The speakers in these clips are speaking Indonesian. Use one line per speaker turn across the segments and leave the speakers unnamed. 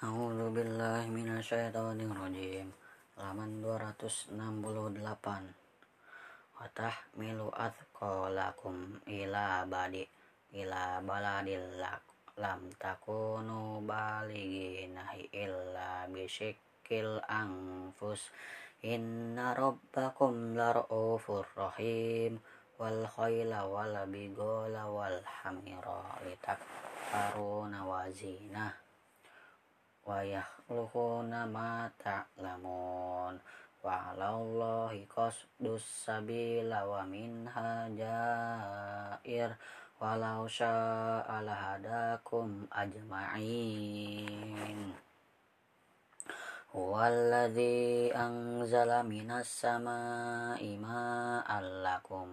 A'udzu billahi minasyaitonir rajim. Halaman 268. Wa tahmilu athqalakum ila badi ila baladil lam takunu baliginahi illa bisyikil anfus. Inna rabbakum lar'ufur rahim wal khayla wal bigola wal hamira litakfaruna wazinah wa yakhluquna ma ta'lamun. Wa 'alallahi qasdus sabila wa minha jair. Walau syaa lahadakum ajma'in. Huwallazi anzala minas sama'i ma'an lakum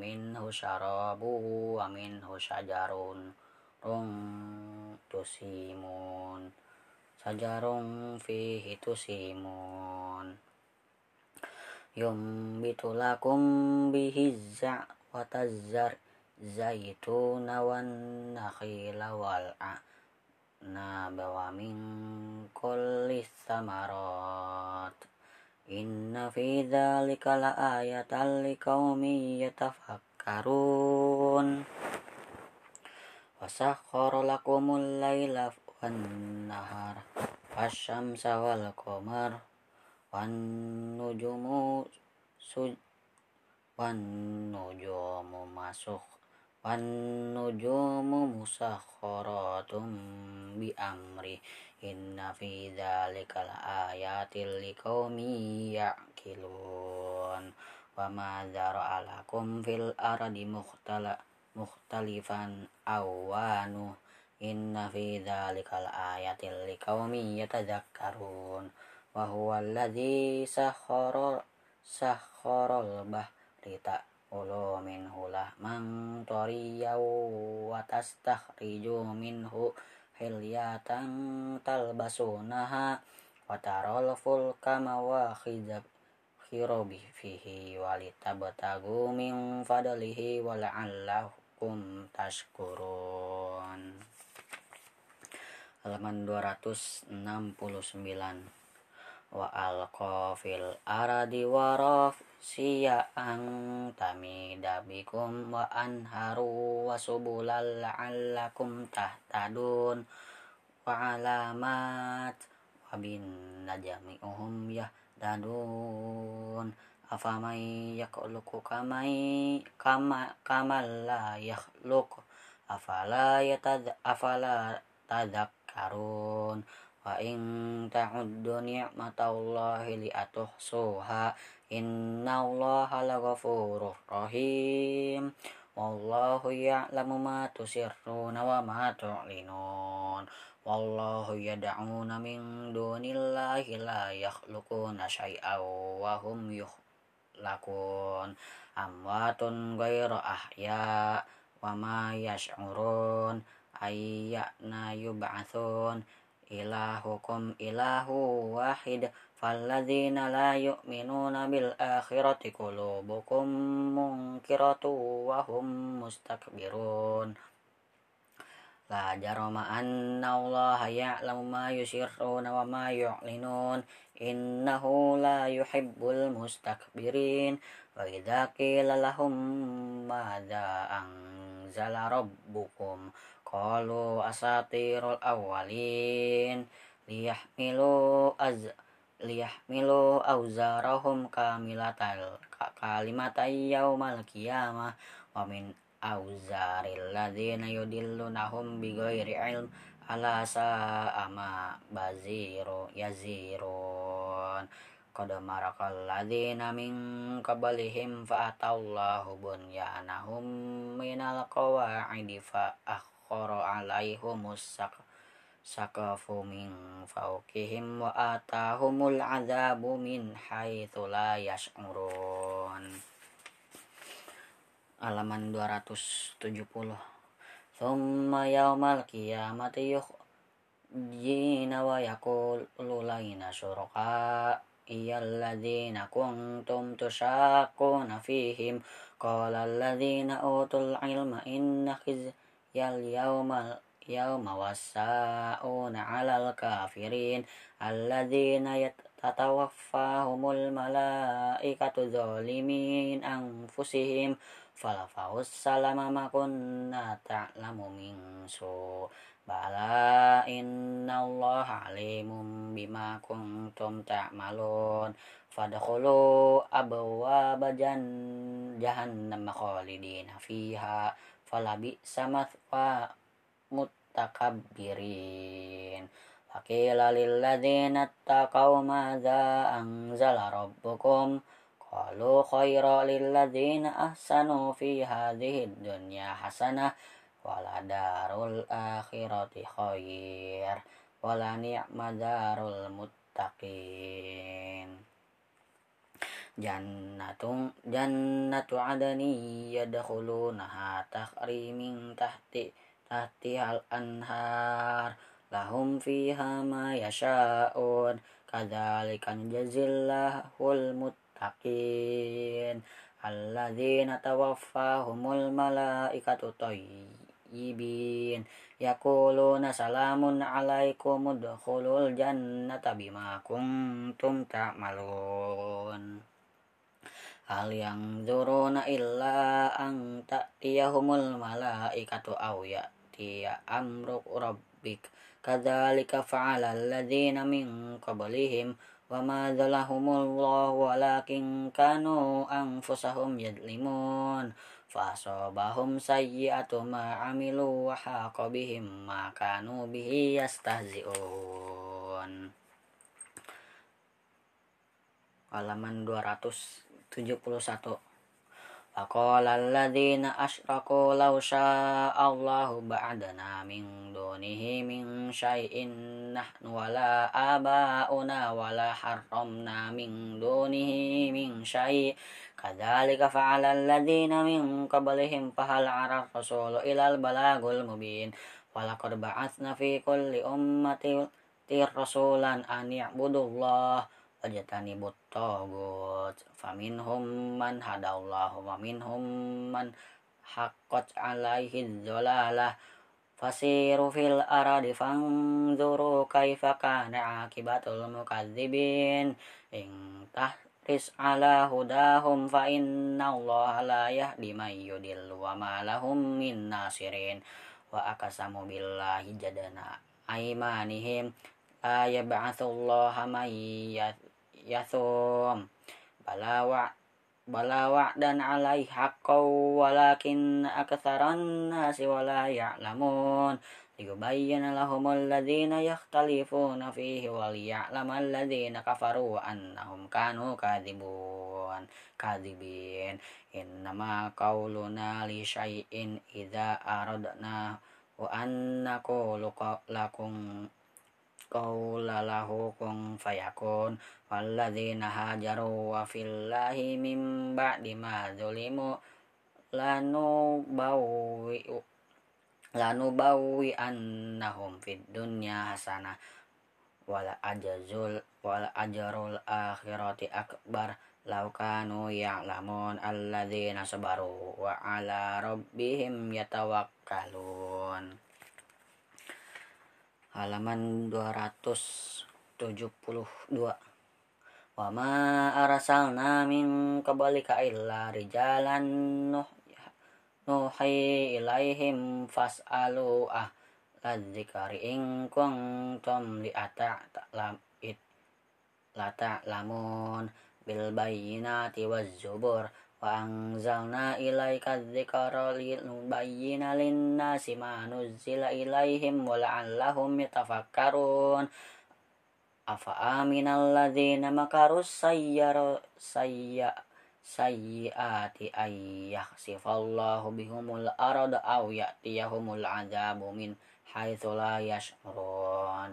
minhu syarabu wa minhu syajarun. Rum tusimun sajarun fihi tusimun yumbitu lakum bihi za' wa tazzar. Zaituna wan nakhila wal a'naba wa min kulli thamarat. Inna fi dzalika la ayatan liqaumin yatafakkarun. Wasakhkhara lakumul laila nahar wasyamsa wal qamar wan nujumu suj wan nujumu masuk wan nujumu musakhkharatum bi amri inna fi dzalika ayatil liqaumi ya'qilun wa Inna fi dzalikal ayatil liqaumin yatadzakkarun. Wa huwa alladzi sakhkhara sakhkharal bahri ta'ulu minhu lahman tariyaw wa tastakhriju minhu hilyatan talbasunaha wa taral fulka mawakhidab khirobi fihi walitabtagu min fadlihi wa la'allakum tashkurun halaman 269 wa alqa fil aradi waraf siya'an tamida bikum wa anharu wa subulal la'allakum tahtadun. Wa alamat wa bin najmi uhum yahdadun afamay yakhluqu kamay kama kamal la yakhluq. Afala yatad afala tadak karun wa in ta'uddu ni'matallahi li atuhsuha innallaha laghafurur rahim wallahu ya'lamu ma tusirruna wa ma tu'linun wallahu yad'una min dunillahi la yakhluquna syai'aw wa hum yukhlaqun amwatun ghairu ahya wa ma yash'urun ayyana yub'atsun ilahukum ilahu wahid. Falladzina la yu'minuna bil akhirati qulubukum munkiratu wa hum mustakbirun. La jarama anna allaha ya'lamu ma yusirruna wa ma yu'linun. Innahu la yuhibbul mustakbirin. Wa idza qila lahum madza anzala rabbukum qalu asatirul awwalin liyahmilu az liyahmilu auzarahum kamilatal kalimatay yaumal qiyamah wa min auzaril ladzina yudillunahum bighairi ilm ala sa'ama baziru yazirun. Qad marakal ladzina min qablihim fa atallahu bunyanahum minal qawa'idi fa akhara alaihumus sak sakafu min fawqihim wa atahumul azabu min haitsu la yash'urun. Halaman 270 Thumma yaumal qiyamati yukhjina wa yaqulu laina syuraka iyalladzina kuntum tusyaquna fihim. Qala utul ilma inna yal yaumal yawma wasa'una 'alal kafirin alladzina tatawaffahumul malaikatu zalimin anfusihim falafaus salama ma kunna ta'lamu min su. Bala innallaha alimum bima kuntum ta'malun. Fadkhulu bajan jahannam khalidina fiha falabi sama mutakabbirin. Fakila lilladzina attaqaw madza anzala rabbukum. Qalu khayra lilladzina ahsanu fi hadhihi dunya hasanah waladarul akhirati khair wala ni'ma darul muttaqin jannatung jannatu adani yadkhulunaha takhri min tahti tahtihal anhar. Lahum fiha ma yasha'un kadzalika najzillahul muttaqin alladzina tawaffahumul malaikatu tayyibin yaquluna salamun alaikum udkhulul jannata bima kuntum ta'malun hal yang zuruna illa ang ta'tiyahumul malaikatu aw ya'tiya amru rabbik. Kadzalika fa'ala alladzina min qablihim wa ma zalahumullahu walakin kanu anfusahum yadlimun fasobahum sayyi'atu ma amilu wa haqa bihim ma kanu bihi yastahzi'un. Halaman 200 71 Faqala alladhina asyraku law Allahu ba'dana min dunihi min syai'in nahnu wala aba'una wala harramna min dunihi min syai' kadzalika fa'ala alladhina min qablihim fahal 'ala rasulu ilal balagul mubin. Walaqad ba'atsna fi kulli ummatin rasulan an ya'budullah wajatani buttagut faminhum man hadallahu wa minhum man haqqat alaihi dhalalah. Fasiru fil aradi fanzuru kaifa kana akibatul mukadzibin in tahris ala hudahum fa inna allaha la yahdi man yudillu wa ma lahum min nasirin. Wa akasamu billahi jadana aimanihim la yab'athullaha man yasum. Balawa balawa dan alaih haqqaw walakin aksaran nasi wala ya'lamun. Liyubayyana lahum alladhina yakhtalifuna fihi wal ya'lam alladhina kafaru annahum kanu kadhibun kadhibin. Innama qawluna li syai'in idza aradna wa annaqulu lakum qawla lahu kun fayakun walladzina hajaru wa fillahi min ba'di ma zulimu lanu bawi lanu bawi annahum fid dunya hasanah wala ajazul wala ajarul akhirati akbar laukanu ya'lamun alladzina sabaru wa ala rabbihim yatawakkalun halaman 272 wa ma arsalna min qablika illa rijalan nuh nuhi ilaihim fas'alu ah. Ladzikari in kuntum li ata'lam it la ta'lamun bil bayyinati waz zubur wa anzalna ilaika dzikra linubayyina lin-nasi ma nuzzila ilaihim wa la'allahum yatafakkarun. Afa aminal ladzina makarus sayyara sayya sayyiati ay yakhsifallahu bihumul arda aw ya'tiyahumul adzabu min haitsu la yash'urun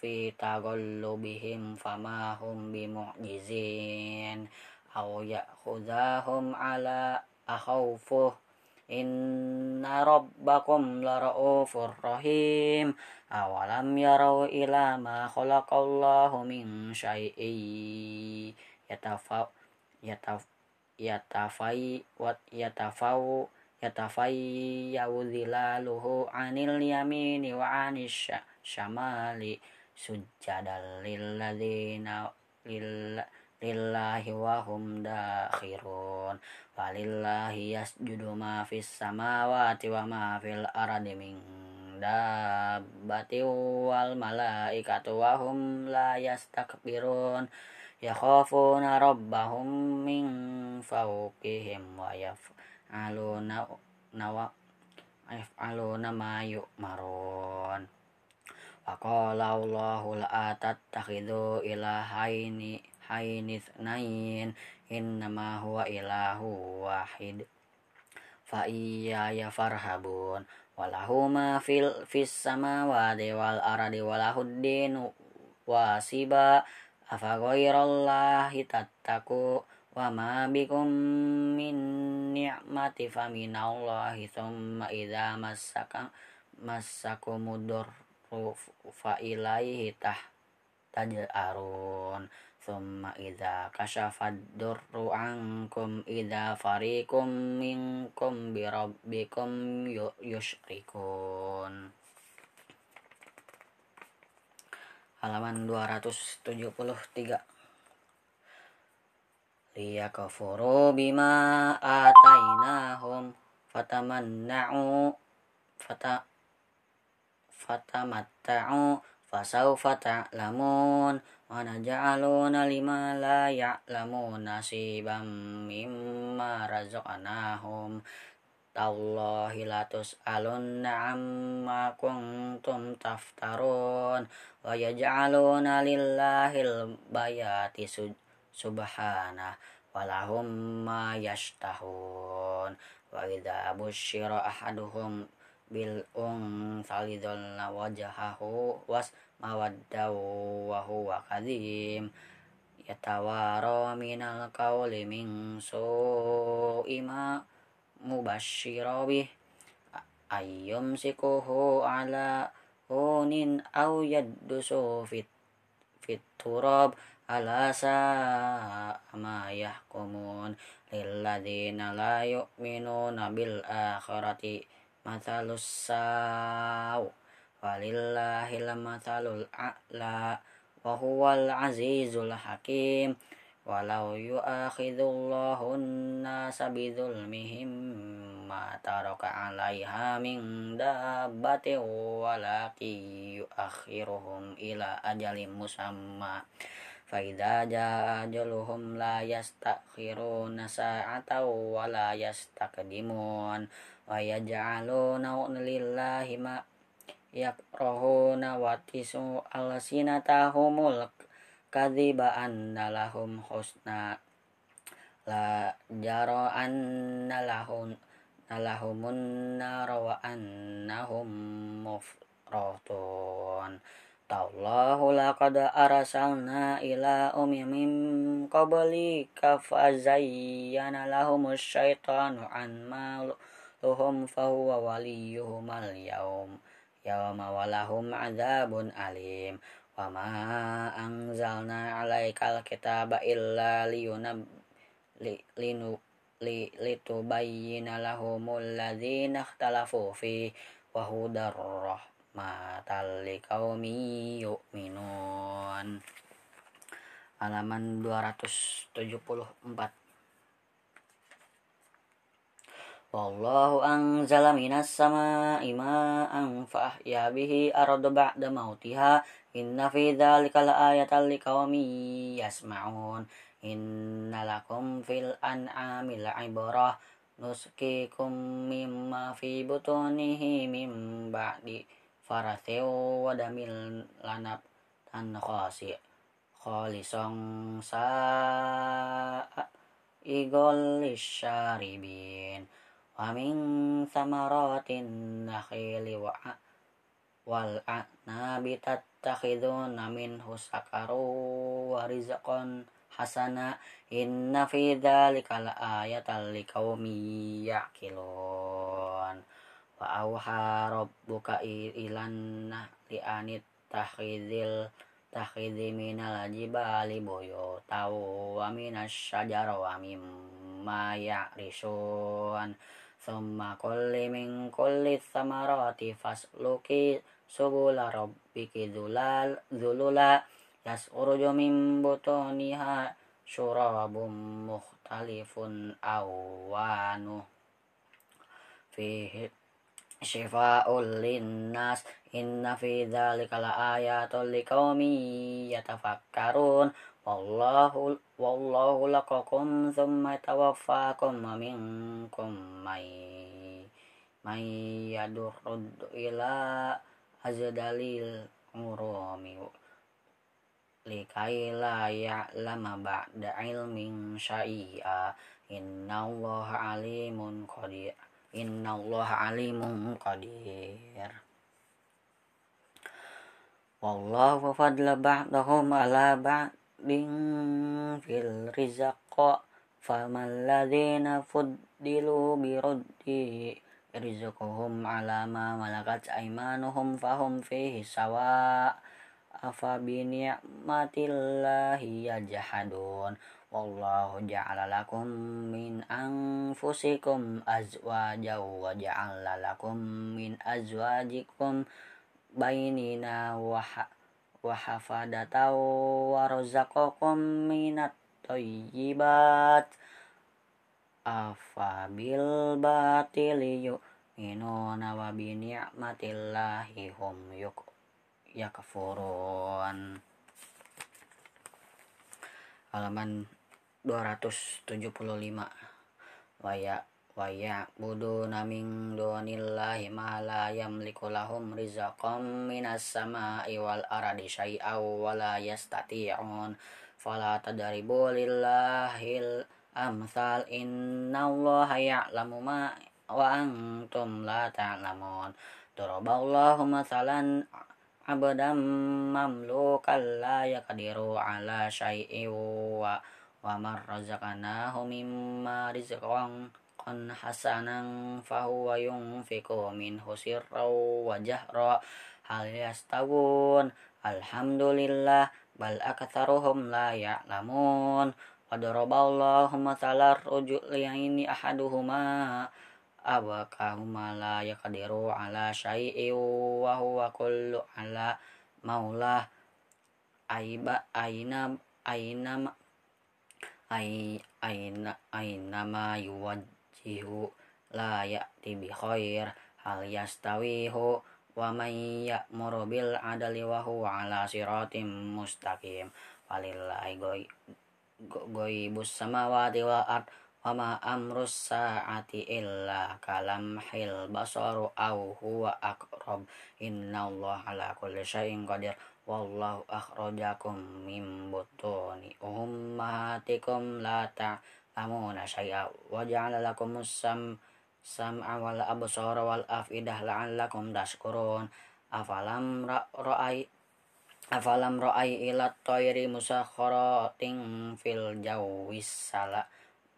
في تغلبهم فما هم بمعجزين أو يأخذهم على أخوفه إن ربكم لرؤوف رحيم أولم يروا إلى ما خلق الله من شيء يتف يتف يتفي يتفو يتفيأ ظلاله عن اليمين وعن الشمال sujjadal lilladzina lillahi wa hum dakhirun. Walillahi yasjudu ma fis samawati wa ma fil ardi min dabbati wal malaikatu wa hum la yastakbirun. Yakhafuna rabbahum min fawqihim wa yaf'aluna nawa yaf'aluna ma yu'marun wa qala Allahu la tattakhidhu ilahaini haini nain innama huwa ilahu wahid. Fa iya ya farhabun walahu ma fil fis samawati wal ardi walahu dinu wasiba. Afa ghairallahi tattaku wa ma bikum min ni'mati fa minallahi thumma idza massaka massakumud fa ilaihi tah taj'arun thumma idza kashafad durru ankum idza farikum minkum bi rabbikum yusyrikun. Halaman 273 liyakfuru bima atainahum fatamanna'u fata fatamatta'u fasawfa ta'lamun wa naj'aluna lima la ya'lamuna nasiban mimma razaqnahum. Tallahi latus alunna amma kuntum taftarun wa yaj'aluna lillahil bayati subhana walahum ma yashtahun. Wa idza busyira ahaduhum bil unsalidolna wajahahu was mawaddaw wa huwa kadhim. Yatawara minal qawli min su'ima mubashshira bih. Ayyum sikuhu ala hunin aw yaddusu fit fit turab ala ma yahkumun lilladzina la yu'minuna bil akhirati mathalus saw walillahil mathalul a'la wa huwal azizul hakim. Walau yu'akhidullahu an-nasa bidzulmihim ma taraka 'alaiha min dabbati walaki yu'akhiruhum ila ajalin musamma fa idza jaa ajaluhum la yastakhiruna sa'atan wa la yastaqdimun wa yaj'aluna lillahi ma yakrahuna wa tisu alsinatahumul kadhiba anna lahum husna la jaro anna lahum الله لقد أرسلنا إلى أمم قبلك فزين لهم الشيطان أعمالهم فهو وليهم اليوم يوم ولهم عذاب أليم وما أنزلنا عليك الكتاب إلا لينب لتبين لهم الذين اختلفوا فيه وهدى الرحمن rahmatal liqaumi yu'minun halaman 274 Wallahu anzala minas sama'i ma'an fa ahya bihi arda ba'da mautiha. Inna fi dzalika laayatan liqaumin yasma'un. Inna lakum fil an'ami la'ibrah nuskikum mimma fi butunihi mim ba'di farathiu wa damil lanab tan khasi khalisong sa'a igol syaribin wa min samaratin nakhili wa wal a'nabi tattakhiduna minhu sakaru wa rizqan hasana. Inna fi dzalika laayatan liqaumi yaqilun wa auha rabbuka ilan li anit takhidil takhidhi minal jibali buyutaw wa minas syajara wa mimma ya'rishun. Thumma kulli min kulli thamarati fasluki subula rabbiki dhulal dhulula yas'uruju min butuniha syurabum mukhtalifun awanu fihi syifa'ul linnas inna fi dzalika laayatul liqaumin yatafakkarun. Wallahu wallahu laqakum thumma tawaffakum wa minkum may may yadurud ila azdalil urumi. Likai la ya'lama ba'da ilmin syai'a. Innallaha alimun qadir innallaha alimun qadir. Wallahu fadla ba'dahum ala ba'd bin fil rizqa faman ladina fuddilu biruddi rizquhum ala ma malakat aymanuhum fahum fihi sawa afa bi ni'matillahi yajhadun wallahu ja'ala lakum min anfusikum azwaja wa ja'ala lakum min azwajikum bainina wa wahafadata warzaqakum minat thayyibat afabil batili yu'minuna wa bi ni'matillahi hum yuk yakfurun. Halaman 275 waya waya budu naming dunillahi ma la yamliku lahum rizqam minas sama'i wal ardi syai'aw wa la yastati'un. Fala tadribu lillahil amsal. Innallaha ya'lamu ma wa antum la ta'lamun. Daraballahu masalan abdam mamlukan la yaqdiru ala syai'in wa wa mar razaqnahu mimma rizqan rizqan hasanan fahuwa yunfiqu minhu sirra wa jahra hal yastawun. Alhamdulillah bal aktsaruhum la ya'lamun. Wa daraballahu mathalar rajulaini ahaduhuma. Abakahuma la yaqdiru ala syai'in wa huwa kullu ala maulah. Aiba aina aina aina aina ma la ya'ti bi khair hal yastawihu wa may ya'muru bil adli wa huwa ala siratim mustaqim. Walillahi ghaibus samawati wal ard wa ma amrus sa'ati illa kalam hil basaru aw wallahu akhrajakum min butuni ummahatikum la ta' ta'lamuna syai'a wa ja'ala lakum sam sam'a wal absara wal afidah la'allakum tashkurun. Afalam ra'ai afalam ra'ai ila tayri musakharatin fil jawis sala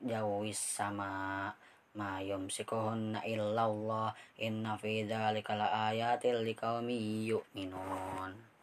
jawis sama ma yumsikuhunna illallah. Inna fi dzalika laayatil liqaumin yu'minun